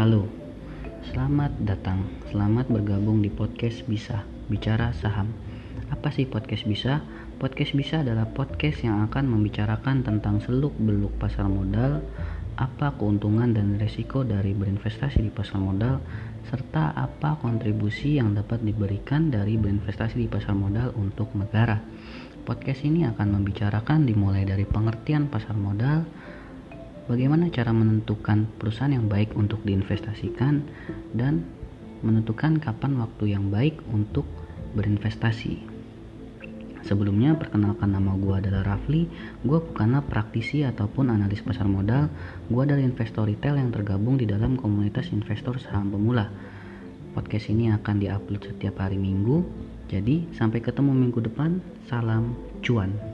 Halo, selamat datang, selamat bergabung di podcast Bisa Bicara Saham. Apa sih podcast Bisa? Podcast Bisa adalah podcast yang akan membicarakan tentang seluk-beluk pasar modal, apa keuntungan dan risiko dari berinvestasi di pasar modal, serta apa kontribusi yang dapat diberikan dari berinvestasi di pasar modal untuk negara. Podcast ini akan membicarakan dimulai dari pengertian pasar modal, bagaimana cara menentukan perusahaan yang baik untuk diinvestasikan dan menentukan kapan waktu yang baik untuk berinvestasi. Sebelumnya perkenalkan nama gue adalah Rafli. Gue bukanlah praktisi ataupun analis pasar modal Gue adalah investor retail yang tergabung di dalam komunitas investor saham pemula. Podcast ini akan diupload setiap hari minggu. Jadi sampai ketemu minggu depan. Salam cuan